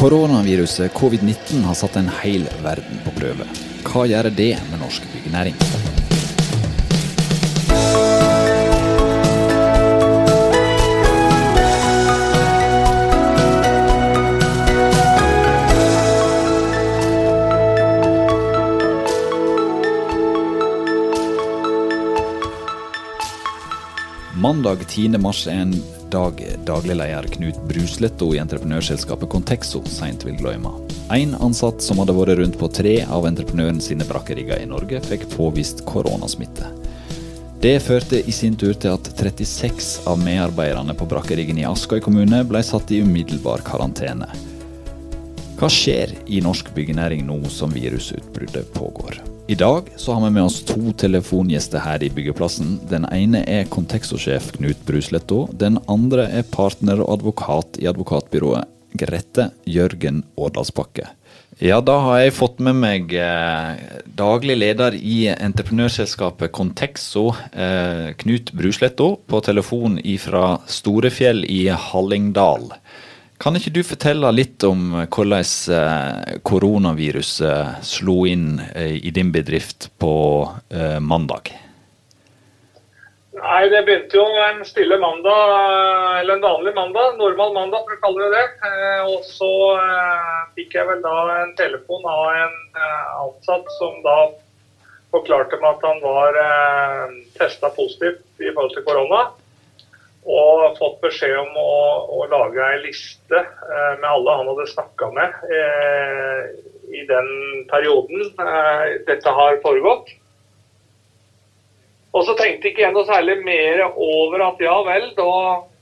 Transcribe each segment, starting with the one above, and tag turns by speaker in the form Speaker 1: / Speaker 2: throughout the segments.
Speaker 1: Koronaviruset covid-19 har satt en hel verden på prøve. Hva gjør det med norsk byggenæring? Mandag 10. mars er en dag daglig leder Knut Brusletto i entreprenørselskapet Contexo seint vil glemme. En ansatt som hadde vært rundt på tre av entreprenøren sine brakkerigger i Norge, fikk påvist koronasmitte. Det førte i sin tur til at 36 av medarbeiderne på brakkeriggen i Askøy kommune ble satt i umiddelbar karantene. Hva skjer i norsk byggenæring nå som virusutbruddet pågår? I dag så har vi med oss to telefongjester her i byggeplassen. Den ene er Contexo-sjef Knut Brusletto. Den andre er partner og advokat i advokatbyrået Grette Jørgen Årdalsbakke. Ja, da har jeg fått med meg eh, daglig leder i entreprenørselskapet Contexo, eh, Knut Brusletto, på telefon fra Storefjell i Hallingdal. Kan ikke du fortelle litt om hvordan eh, koronaviruset slo inn eh, i din bedrift på eh, mandag?
Speaker 2: Nei, Det begynte jo en stille mandag, eller en vanlig mandag, normal mandag for å kalle det det. Og så fikk jeg vel da en telefon av en ansatt som da forklarte meg at han var testa positivt i forhold til korona og fått beskjed om å, å lage ei liste eh, med alle han hadde snakka med eh, i den perioden eh, dette har foregått. Og så tenkte ikke jeg noe særlig mer over at ja vel, da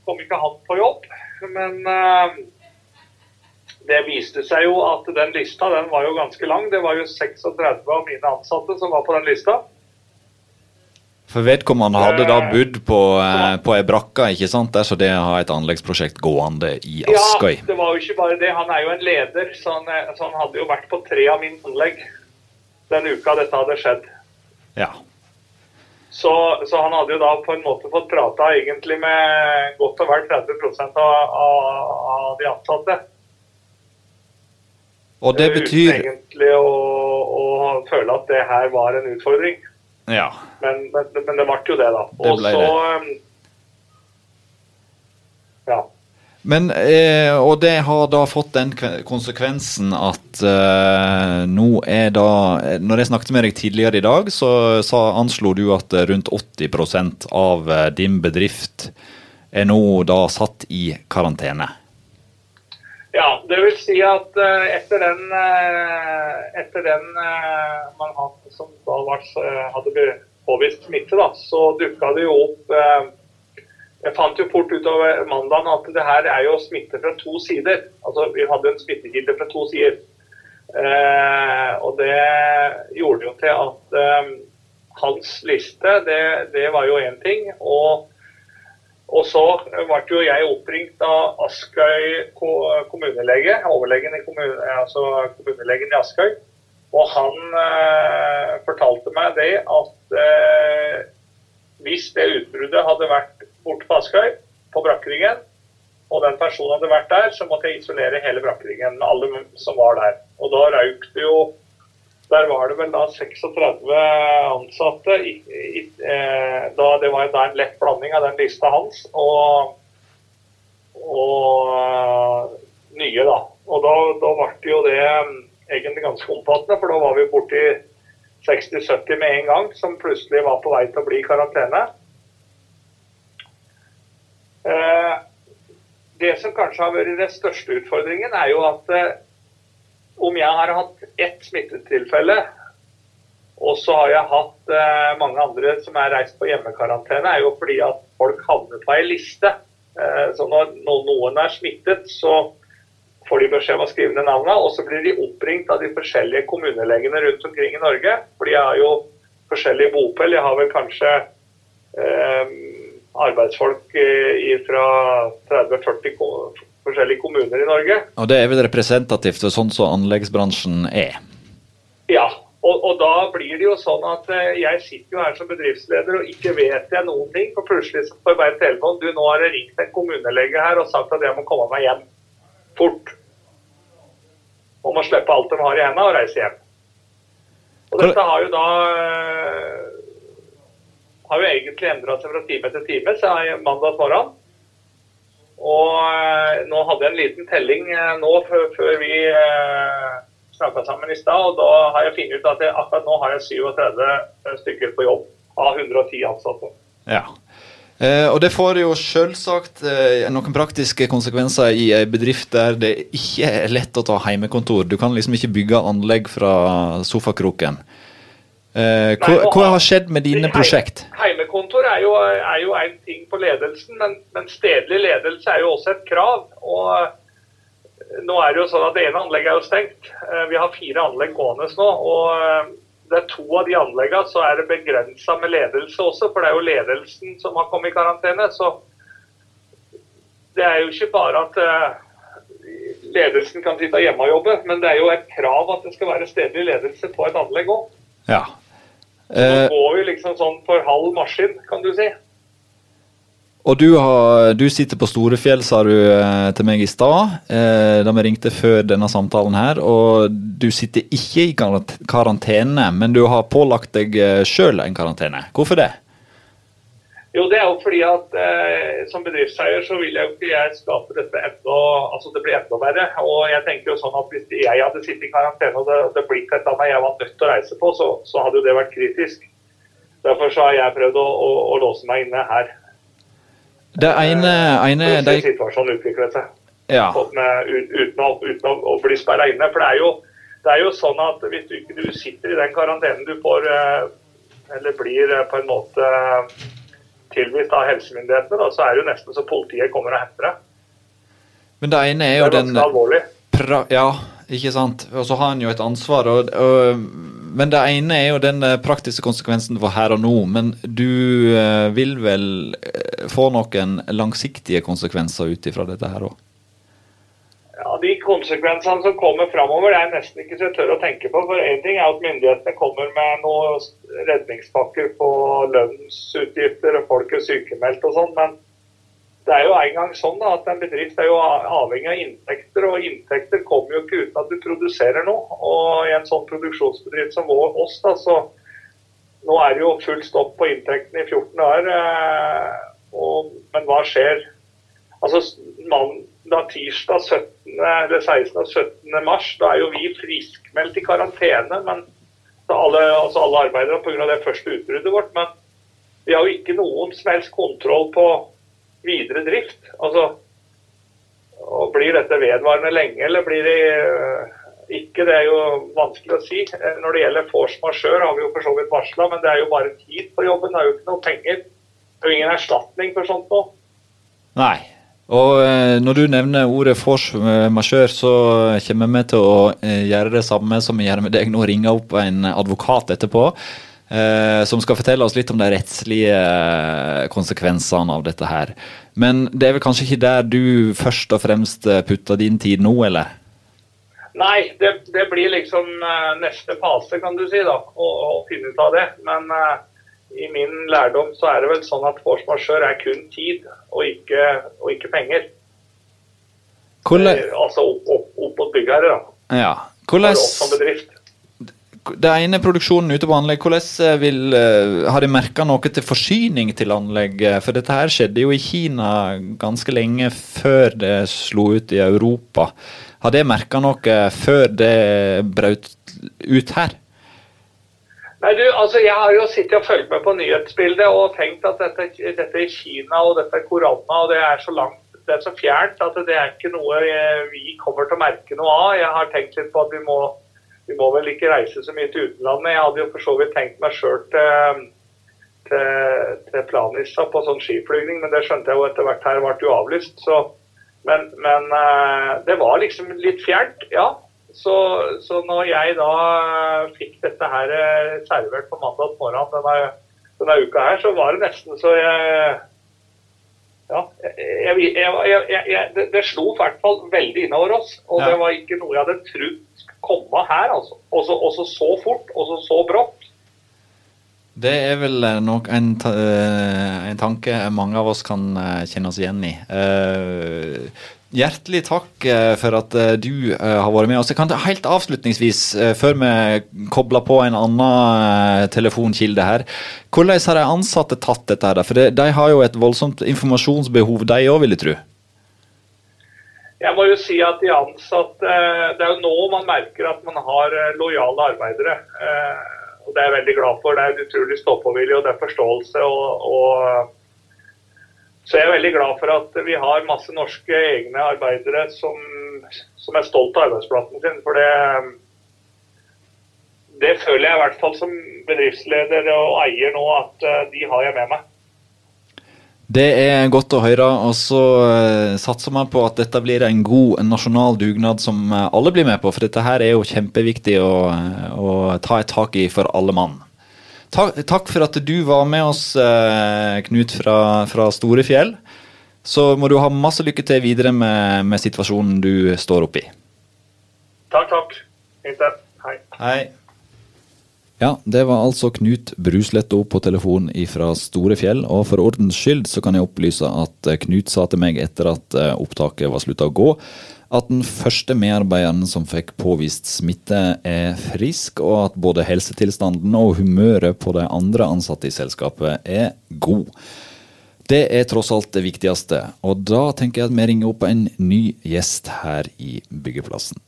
Speaker 2: kom ikke han på jobb. Men eh, det viste seg jo at den lista den var jo ganske lang. Det var jo 36 av mine ansatte som var på den lista.
Speaker 1: For vedkommende hadde da bodd på, eh, på ei brakke ikke sant? der, så det har et anleggsprosjekt gående i Askøy.
Speaker 2: Ja, det var jo ikke bare det. Han er jo en leder, så han, eh, så han hadde jo vært på tre av mine anlegg den uka dette hadde skjedd.
Speaker 1: Ja.
Speaker 2: Så, så, han hadde jo da på en måte fått prata egentlig med godt og vel 30 av, av, av de ansatte.
Speaker 1: Og det betyr
Speaker 2: Uten egentlig å, å føle at det her var en utfordring.
Speaker 1: Ja.
Speaker 2: Men, men, men, det ble jo det, da. Og så um, Ja.
Speaker 1: Men, eh, og det har da fått den konsekvensen at eh, nå er da Når jeg snakket med deg tidligere i dag, så sa, anslo du at rundt 80% av eh, din bedrift er nå da satt i karantene.
Speaker 2: Ja, det vil si at uh, etter den, uh, etter den uh, man hadde, som da var, hadde påvist smitte, da, så dukka det jo opp Jeg fant jo fort utover mandagen at det her er jo smitte fra to sider. Altså Vi hadde en smittekilde fra to sider. og det gjorde jo til at hans liste, det, det var jo én ting. og og så ble jo jeg oppringt av Askøy kommunelege, overlegen i kommune, altså kommunelegen i Askøy. Og han eh, fortalte meg det at eh, hvis det utbruddet hadde vært borte på Askøy, på Brakkeringen, og den personen hadde vært der, så måtte jeg isolere hele Brakkeringen alle som var der. Og da røyk det jo der var det vel da 36 ansatte. I, i, eh, da, det var en lett blanding av den lista hans og, og uh, nye, da. Og da, da ble jo det um, egentlig ganske omfattende, for da var vi borti 60-70 med en gang, som plutselig var på vei til å bli i karantene. Uh, det som kanskje har vært den største utfordringen, er jo at om jeg har hatt ett smittetilfelle, og så har jeg hatt eh, mange andre som er reist på hjemmekarantene, er jo fordi at folk havner på ei liste. Eh, så når noen er smittet, så får de beskjed om å skrive ned navnet, og så blir de oppringt av de forskjellige kommunelegene rundt omkring i Norge. For de har jo forskjellig bopel. Jeg har vel kanskje eh, arbeidsfolk fra 30-40 forskjellige kommuner i Norge.
Speaker 1: Og Det er vel representativt for sånn som anleggsbransjen er?
Speaker 2: Ja, og, og, da blir det jo sånn at eh, jeg sitter jo her som bedriftsleder og ikke vet jeg noen ting. For plutselig så får jeg bare en telefon. Du, nå har det ringt en kommunelege her og sagt at jeg må komme meg hjem fort. Og må slippe alt de har i hendene og reise hjem. Og dette har jo da eh, har jo egentlig endra seg fra time til time siden mandag morgen. Og eh, nå hadde jeg en liten telling eh, nå før, vi eh, snakka sammen i stad, og da har jeg funnet ut at jeg, akkurat nå har jeg 37 stykker på jobb av 110 ansatte.
Speaker 1: Ja. Eh, og det får jo selvsagt eh, noen praktiske konsekvenser i ei bedrift der det ikke er lett å ta heimekontor. Du kan liksom ikke bygge anlegg fra sofakroken. Eh, hva, hva har skjedd med dine prosjekt?
Speaker 2: Heimekontor er jo, er jo en ting på ledelsen, men, men stedlig ledelse er jo også et krav. Og eh, nå er det jo sånn at det ene anlegget er jo stengt. Eh, Vi har fire anlegg gående nå. og eh, det er to av de anleggene så er det begrensa med ledelse også, for det er jo ledelsen som har kommet i karantene. Så det er jo ikke bare at ledelsen kan sitte hjemme og jobbe, men det er jo et krav at det skal være stedlig ledelse på et anlegg òg.
Speaker 1: Ja.
Speaker 2: Nå
Speaker 1: Eh,
Speaker 2: går vi liksom sånn for halv maskin, kan du si.
Speaker 1: og du, har, du sitter på Storefjell, sa du eh, til meg i stad, eh, da vi ringte før denne samtalen her. Og du sitter ikke i karantene, men du har pålagt deg eh, sjøl en karantene. Hvorfor det?
Speaker 2: Jo, det er jo fordi at eh, som bedriftseier så vil jeg jo ikke jeg skape dette enda Altså det blir enda verre. Og jeg tenker jo sånn at hvis jeg hadde sittet i karantene og det, det blir ikke et land jeg var nødt til å reise på, så, så hadde jo det vært kritisk. Derfor så har jeg prøvd å, å, å låse meg inne her.
Speaker 1: Det ene, ene
Speaker 2: å
Speaker 1: de,
Speaker 2: situasjonen utviklet seg.
Speaker 1: ja.
Speaker 2: Med, uten, å, uten å, å bli sperra inne. For det er, jo, det er jo sånn at hvis du ikke du sitter i den karantenen du får, eh, eller blir eh, på en måte tilvist av helsemyndighetene, da, så er det jo nesten så politiet kommer og henter det.
Speaker 1: Men det ene er jo Det
Speaker 2: er
Speaker 1: den
Speaker 2: alvorlig.
Speaker 1: pra, Ja, ikke sant. Og så har han jo et ansvar. Og, og, men det ene er jo den eh, praktiske konsekvensen for her og nå. Men du eh, vil vel eh, få noen langsiktige konsekvenser ut ifra dette her òg?
Speaker 2: Ja, De konsekvensene som kommer framover, er nesten ikke så jeg tør å tenke på. For én ting er at myndighetene kommer med noen redningspakker på lønnsutgifter, og folk er sykemeldt og sånn. Men det er jo en gang sånn da, at en bedrift er jo avhengig av inntekter, og inntekter kommer jo ikke uten at du produserer noe. Og i en sånn produksjonsbedrift som vår, oss, da, så nå er det jo full stopp på inntektene i 14 dager. eh, men hva skjer? Altså, mandag, tirsdag 17. eller 16. og 17. mars, da er jo vi friskmeldt i karantene. men alle, altså alle arbeidere pga. det første utbruddet vårt. Men vi har jo ikke noen som helst kontroll på videre drift. Altså, og Blir dette vedvarende lenge, eller blir det øh, ikke? Det er jo vanskelig å si. Eh, Når det gjelder force majeure, har vi jo for så vidt varsla, men det er jo bare tid på jobben. Det er jo ikke noe penger. Det er jo ingen erstatning for sånt nå.
Speaker 1: Nei. Og eh, når du nevner ordet force majeure, så kommer vi til å eh, gjøre det samme som vi gjør med deg nå, ringe opp en advokat etterpå. eh, som skal fortelle oss litt om de rettslige eh, konsekvensene av dette her. Men det er vel kanskje ikke der du først og fremst eh, putter din tid nå, eller?
Speaker 2: Nei, det, det blir liksom eh, neste fase, kan du si, da, å finne ut av det. Men eh, i min lærdom så er det vel sånn at force majeure er kun tid, og ikke, og ikke penger.
Speaker 1: Hvordan,
Speaker 2: Eh, altså opp, opp, opp mot byggherre, da.
Speaker 1: ja. Hvordan,
Speaker 2: oss som bedrift.
Speaker 1: det ene produksjonen ute på anlegg, hvordan eh, vil, eh, har de merka noe til forsyning til anlegg? For dette her skjedde jo i Kina ganske lenge før det slo ut i Europa. Har de merka noe før det brøt ut her?
Speaker 2: Nei, du, altså Jeg har jo sittet og fulgt med på nyhetsbildet og tenkt at dette, dette er Kina og dette er korona og det er så langt, det er så fjernt at det er ikke noe eh, vi kommer til å merke noe av. Jeg har tenkt litt på at vi må, vi må vel ikke reise så mye til utlandet. Jeg hadde jo for så vidt tenkt meg sjøl til, til, til Planica på sånn skiflygning, men det skjønte jeg jo etter hvert her ble jo avlyst. Så, men, men eh, det var liksom litt fjernt, ja. Så, så når jeg da fikk dette her eh, servert på mandag morgen denne, denne uka her, så var det nesten så jeg ja, jeg, jeg, jeg, det, det slo i hvert fall veldig innover oss. Og
Speaker 1: Ja.
Speaker 2: det var ikke noe jeg hadde trodd komme her. altså. Også, også så fort, også så brått.
Speaker 1: Det er vel eh, nok en, ta- eh, en tanke mange av oss kan kjenne oss igjen i. Hjertelig takk eh, for at eh, du eh, har vært med oss. Jeg kan helt avslutningsvis, før vi kobler på en annen telefonkilde her, hvordan har de ansatte tatt dette? her? For de har jo et voldsomt informasjonsbehov, de òg, vil jeg tro?
Speaker 2: Jeg må jo si at de ansatte Det er jo nå man merker at man har lojale arbeidere. Og Det er jeg veldig glad for. Det er utrolig stå-på-vilje og det er forståelse. og, og så jeg er veldig glad for at vi har masse norske egne arbeidere som, som er stolt av arbeidsplassen sin. For det, det føler jeg i hvert fall som bedriftsleder og eier nå, at eh, de har jeg med meg.
Speaker 1: Det er godt å høre. og Så uh, satser man på at dette blir en god nasjonal dugnad som eh, alle blir med på. For dette her er jo kjempeviktig å, å ta et tak i for alle mann. Takk, takk, for at du var med oss, eh, Knut fra, fra Storefjell. Så må du ha masse lykke til videre med, med situasjonen du står oppi.
Speaker 2: Takk, takk. Hei.
Speaker 1: Hei. Ja, det var altså Knut Brusletto på telefon fra Storefjell. Og for ordens skyld så kan jeg opplyse at eh, Knut sa til meg etter at eh, opptaket var slutta å gå, at den første medarbeideren som fikk påvist smitte, er frisk, og at både helsetilstanden og humøret på de andre ansatte i selskapet er god. Det er tross alt det viktigste, og da tenker jeg at vi ringer opp en ny gjest her i byggeplassen.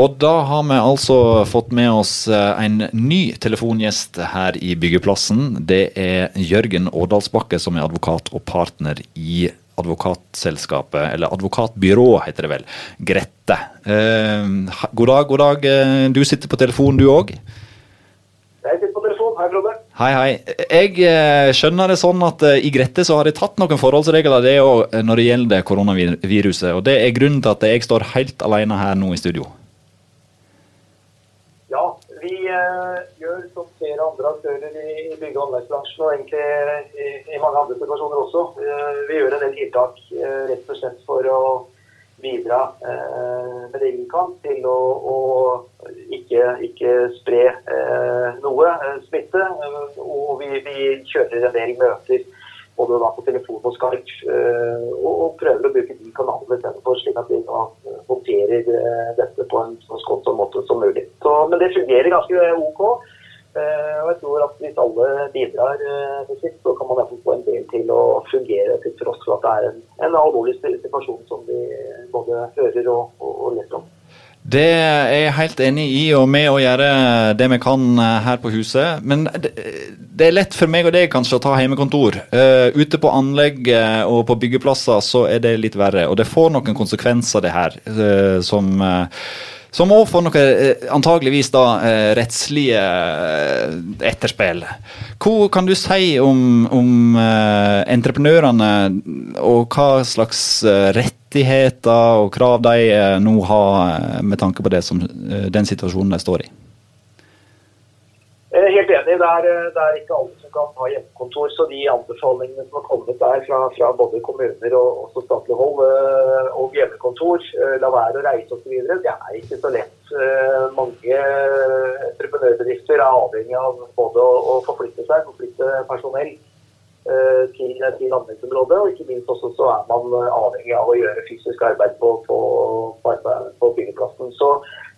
Speaker 1: Og da har vi altså fått med oss eh, en ny telefongjest her i byggeplassen. Det er Jørgen Årdalsbakke, som er advokat og partner i advokatselskapet, eller advokatbyrået heter det vel, Grette. Eh, god dag, god dag. Eh, du sitter på telefon du òg?
Speaker 3: Jeg sitter på telefon. Hei, Frode.
Speaker 1: Hei, hei. Jeg skjønner det sånn at i Grette så har de tatt noen forholdsregler det eh, når det gjelder koronaviruset. Og det er grunnen til at jeg står helt alene her nå i studio.
Speaker 3: Eh, gjør som flere andre aktører i, i bygge- og anleggsbransjen, og egentlig i, i, mange andre situasjoner også. Eh, vi gjør en del tiltak eh, rett og slett for å bidra eh, med det vi kan til å, å ikke, ikke, spre eh, noe smitte. og vi, vi kjører en del møter både da på telefon og Skype, eh, og prøver å bruke de kanalene istedenfor, slik at vi da håndterer dette på en så skånsom måte som mulig. Så, men det fungerer ganske OK. Og jeg tror at hvis alle bidrar til sitt, så kan man få en del til å fungere, til tross for at det er en, en alvorlig situasjon som vi både hører og, og, og leser om.
Speaker 1: Det er jeg helt enig i, og med å gjøre det vi kan eh, her på huset. Men det, er lett for meg og deg kanskje å ta hjemmekontor. Uh, ute på anlegg og på byggeplasser så er det litt verre. Og det får noen konsekvenser, det her, uh, som uh, som òg får noe antageligvis da rettslige etterspill. Hva kan du si om, om entreprenørene, og hva slags rettigheter og krav de eh, nå har eh, med tanke på som, eh, den situasjonen de står i?
Speaker 3: Jeg er helt enig. Det er, det er, ikke alle kan ha hjemmekontor. Så de anbefalingene som har kommet der fra, fra både kommuner og også statlig hold og hjemmekontor, la være å reise osv., det er ikke så lett. Mange entreprenørbedrifter er avhengig av både å, forflytte seg, forflytte personell Eh, til, til anleggsområdet. Og ikke minst også så er man eh, avhengig av å gjøre fysisk arbeid på, på, på, på byggeplassen. Så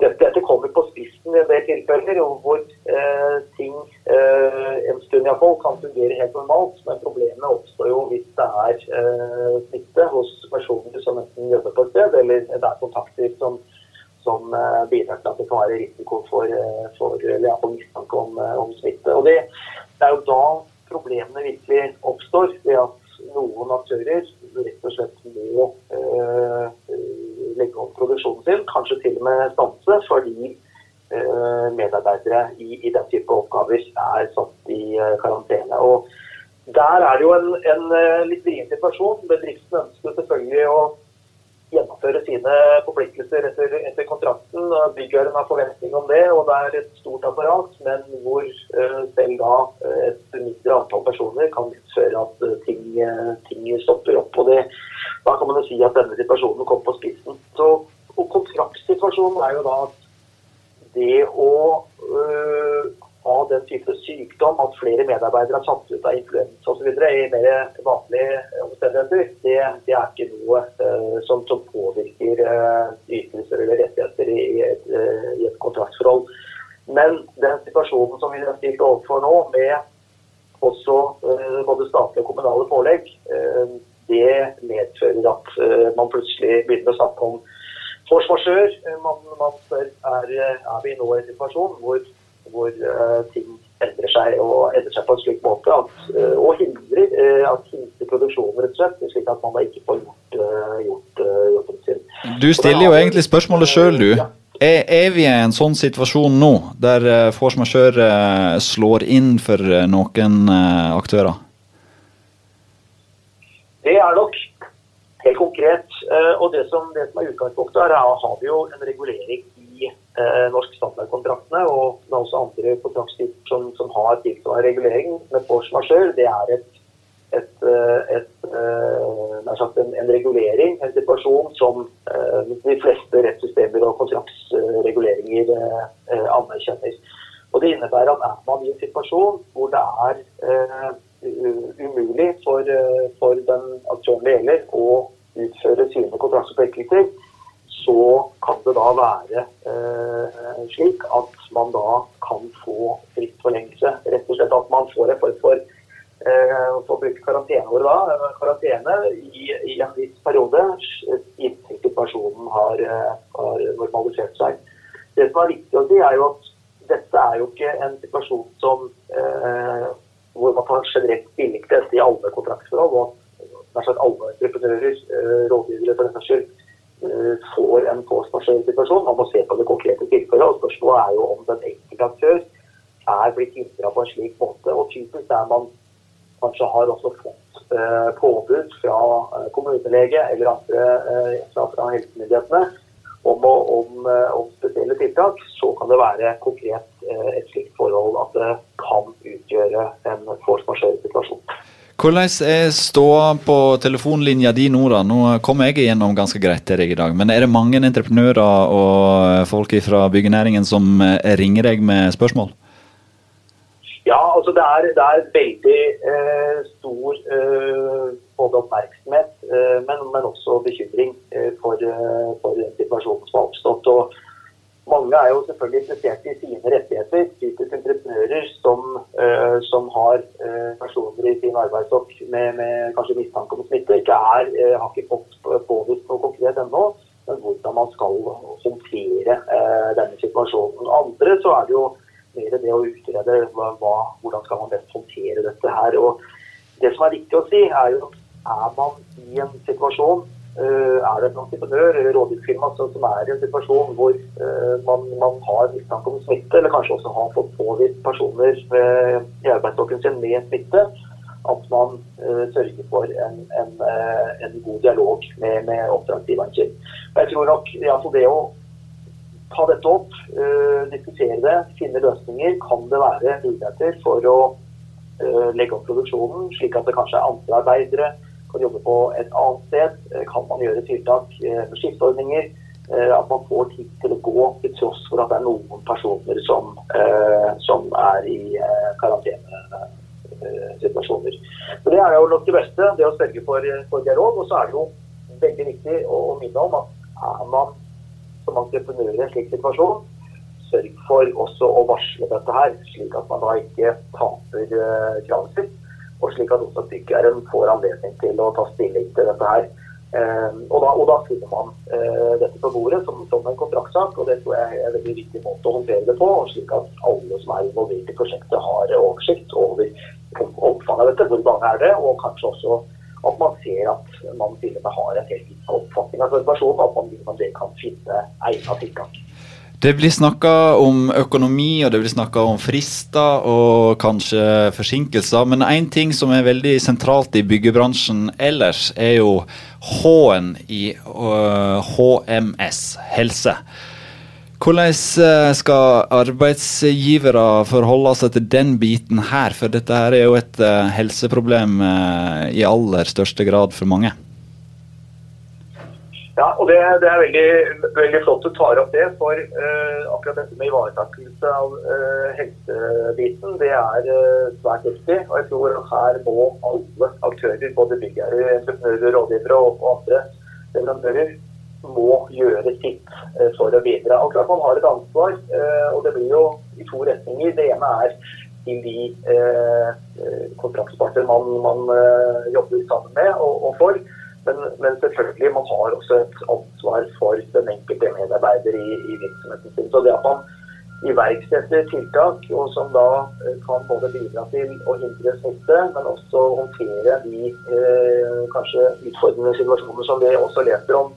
Speaker 3: dette, dette, kommer på spissen i en del tilfeller hvor eh, ting eh, en stund iallfall kan fungere helt normalt. Men problemet oppstår jo hvis det er eh, smitte hos personer som enten jobber på et sted, eller det er kontakter som, som eh, bidrar til at det kan være risiko for, for eller iallfall mistanke om, om smitte. Og det, det er jo da problemene virkelig oppstår ved at noen aktører rett og slett må eh, legge om produksjonen sin, kanskje til og med stanse, fordi eh, medarbeidere i, i, den type oppgaver er satt i eh, karantene. Og der er det jo en, en litt vrien situasjon. Bedriften ønsker selvfølgelig å gjennomføre sine forpliktelser etter, etter kontrakten. Byggherren har forventning om det, og det er et stort apparat. Men hvor uh, selv da eh, et mindre antall personer kan medføre at uh, ting, ting, stopper opp. og det, Da kan man jo si at denne situasjonen kommer på spissen. Så, og Kontraktsituasjonen er jo da at det å ha den type sykdom, at flere medarbeidere er satt ut av influensa osv. i mer vanlige omstendigheter, det, det er ikke noe uh, som, som, påvirker uh, ytelser eller rettigheter i, i, et, uh, i, et, kontraktsforhold. Men den situasjonen som vi har stilt overfor nå, med også både statlige og kommunale pålegg, det medfører at man plutselig begynner å snakke om forsvarsør. Man, man spør er, er vi nå i en situasjon hvor, hvor ting endrer seg og endrer seg på en slik måte at, eh, og hindrer eh, at hindrer produksjonen, rett og slett, slik at man da ikke får gjort, eh, gjort jobben sin.
Speaker 1: Du stiller jo egentlig spørsmålet sjøl, du. Ja. Er, er, vi i en sånn situasjon nå, der force majeure slår inn for noen aktører?
Speaker 3: Det er nok helt konkret. Og det som, det som er utgangspunktet, er at har vi jo en regulering eh, norske standardkontraktene, og det er også andre kontraktstyper som, som, har tilsvarende regulering med force majeure. Det er et, et, eh, et, eh, en, en, regulering, en situasjon som eh, de fleste rettssystemer og kontraktsreguleringer anerkjenner. Og Det innebærer at er man i en situasjon hvor det er umulig for, for den aktøren det gjelder å utføre sine kontraktsforpliktelser, så kan det da være eh, slik at man da kan få fristforlengelse. Rett og slett at man får en form for eh, for å bruke karanteneordet da, eh, karantene i, i, en viss periode inntil situasjonen har, eh, har, normalisert seg. Det som er viktig å si, er jo at dette er jo ikke en situasjon som eh, hvor man tar generelt stilling til dette i alle kontraktsforhold. og nær sagt alle entreprenører, eh, rådgivere for den saks skyld, Eh, får en force-majeure-situasjon. Man må se på det konkrete tilfellet. og Spørsmålet er jo om den enkelte aktør er blitt hindra på en slik måte. Og typisk der man kanskje har også fått eh, påbud fra eh, kommunelege eller andre eh, fra, fra helsemyndighetene om, om, om, spesielle tiltak, så kan det være konkret et slikt forhold at det kan utgjøre en force majeure-situasjon.
Speaker 1: Hvordan er ståa på telefonlinja di nå, da? Nå kom jeg igjennom ganske greit til deg i dag. Men er det mange entreprenører og folk fra byggenæringen som ringer deg med spørsmål?
Speaker 3: Ja, altså det er, det er veldig eh, stor eh, både oppmerksomhet, eh, men, men, også bekymring eh, for, eh, for situasjonen som har oppstått. Og mange er jo selvfølgelig interessert i sine rettigheter. Typisk entreprenører som, uh, som har personer i sin arbeidsstokk med, med, kanskje mistanke om smitte, ikke er, har ikke fått påvist noe konkret ennå. Men hvordan man skal håndtere denne situasjonen. Andre så er det jo mer det å utrede hva, hvordan skal man best håndtere dette her. Og det som er viktig å si, er jo at er man i en situasjon Eh, er det en entreprenør eller rådgivningsfirma som er i en situasjon hvor eh, man, man har mistanke om smitte, eller kanskje også har fått påvist personer i arbeidsstokken sin med smitte, at man uh, sørger for en, en, en, god dialog med, med oppdragsgiveren sin. Jeg tror nok altså det å ta dette opp, uh, diskutere det, finne løsninger, kan det være muligheter for å legge opp produksjonen, slik at det kanskje er andre arbeidere kan jobbe på et annet sted. Eh, kan man gjøre tiltak eh, med skifteordninger? Eh, at man får tid til å gå til tross for at det er noen personer som, som er i karantenesituasjoner. Det er jo nok det beste, det å sørge for, for dialog. Og så er det jo veldig viktig å, minne om at er man som entreprenør i en slik situasjon, sørg for også å varsle dette her, slik at man da ikke taper kravet sitt og slik at også byggherren får anledning til å ta stilling til dette her. Eh, og, da, og da finner man eh, dette på bordet som, som, en kontraktsak, og det tror jeg er en veldig viktig måte å håndtere det på. slik at alle som er involvert i prosjektet, har oversikt over omfanget av dette. Hvor mange er det? Og kanskje også at man ser at man til og med har en helt gitt oppfatning av situasjonen, at man, man det kan finne egnet tiltak.
Speaker 1: Det blir snakka om økonomi, og det blir snakka om frister og kanskje forsinkelser. Men én ting som er veldig sentralt i byggebransjen ellers, er jo H-en i HMS, helse. Hvordan øh, skal arbeidsgivere forholde seg til den biten her? For dette her er jo et øh, helseproblem øh, i aller største grad for mange.
Speaker 3: Ja, og det, det er veldig, veldig, flott du tar opp det. For uh, akkurat dette med ivaretakelse av uh, helsebiten, det er uh, svært viktig. Og jeg tror her må alle aktører, både byggherrer, entreprenører, rådgivere og, og andre leverandører, må gjøre sitt for å bidra. klart, man har et ansvar, og det blir jo i to retninger. Det ene er til de kontraktsparter man, man jobber sammen med og, og for. Men, men, selvfølgelig, man har også et ansvar for den enkelte medarbeider i, i virksomheten sin. Så det at man iverksetter tiltak og som da eh, kan både bidra til å hindre smitte, men også håndtere de eh, kanskje utfordrende situasjoner som vi også leser om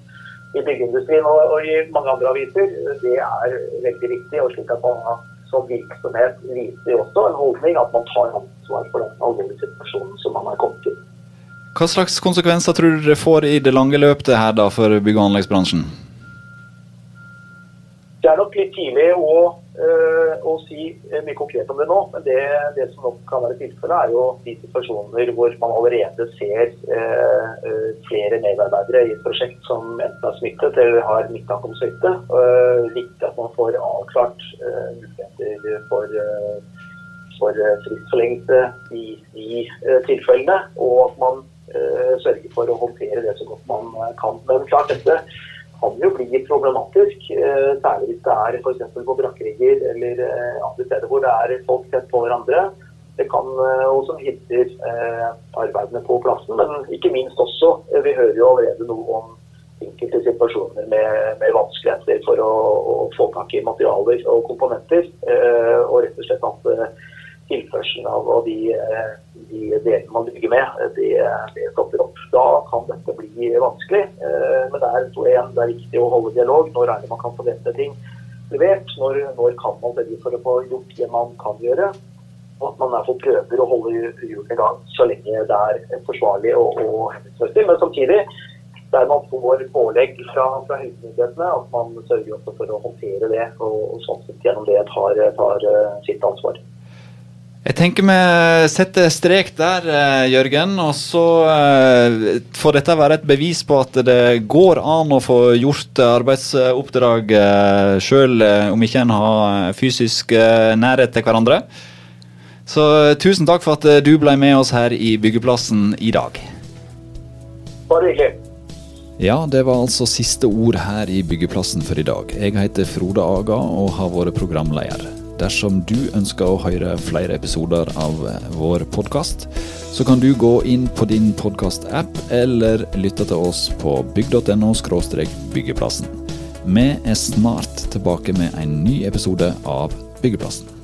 Speaker 3: i byggeindustrien og, og, i mange andre aviser, det er veldig viktig. og slik at man som virksomhet viser også en holdning at man tar ansvar for den alvorlige situasjonen som man har kommet til.
Speaker 1: Hva slags konsekvenser tror du det får i det lange løpet her da for bygg- og anleggsbransjen?
Speaker 3: Det er nok litt tidlig å, å si mye konkret om det nå. Men det, det som nok kan være tilfellet, er jo de situasjoner hvor man allerede ser uh, flere medarbeidere i et prosjekt som enten er smittet eller har mistanke om smitte. Uh, viktig at man får avklart muligheter for for fristforlengelse i, de tilfellene, og at man sørger for å håndtere det så godt man eh, kan. Men klart, dette kan jo bli problematisk. Eh, særlig hvis det er f.eks. på brakkerigger eller andre steder hvor det er folk tett på hverandre. Det kan også hindre arbeidene på plassen, men ikke minst også Vi hører jo allerede noe om enkelte situasjoner med, med vanskeligheter for å, å, få tak i materialer og komponenter. og rett og slett at tilførselen av de, eh, de delene man bygger med, det, det stopper opp. Da kan dette bli vanskelig. Eh, men det er, igjen, det er viktig å holde dialog. Når er det man kan forvente ting levert? Når, når kan man velge for å få gjort det man kan gjøre? Og at man derfor prøver å holde hjulene i gang så lenge det er forsvarlig og, og hensiktsmessig. Men samtidig der man får pålegg fra, fra helsemyndighetene, at man sørger for å håndtere det og, og sånn sett gjennom det tar, tar eh, sitt ansvar.
Speaker 1: Jeg tenker vi setter strek der, eh, Jørgen. Og så eh, får dette være et bevis på at det går an å få gjort arbeidsoppdrag eh, sjøl om ikke en har fysisk nærhet til hverandre. Så tusen takk for at du ble med oss her i Byggeplassen i dag.
Speaker 3: Bare hyggelig.
Speaker 1: Ja, det var altså siste ord her i Byggeplassen for i dag. Jeg heter Frode Aga og har vært programleder. Dersom du ønsker å høre flere episoder av eh, vår podkast, så kan du gå inn på din podkast-app eller lytte til oss på bygg.no byggeplassen. Vi er snart tilbake med en ny episode av Byggeplassen.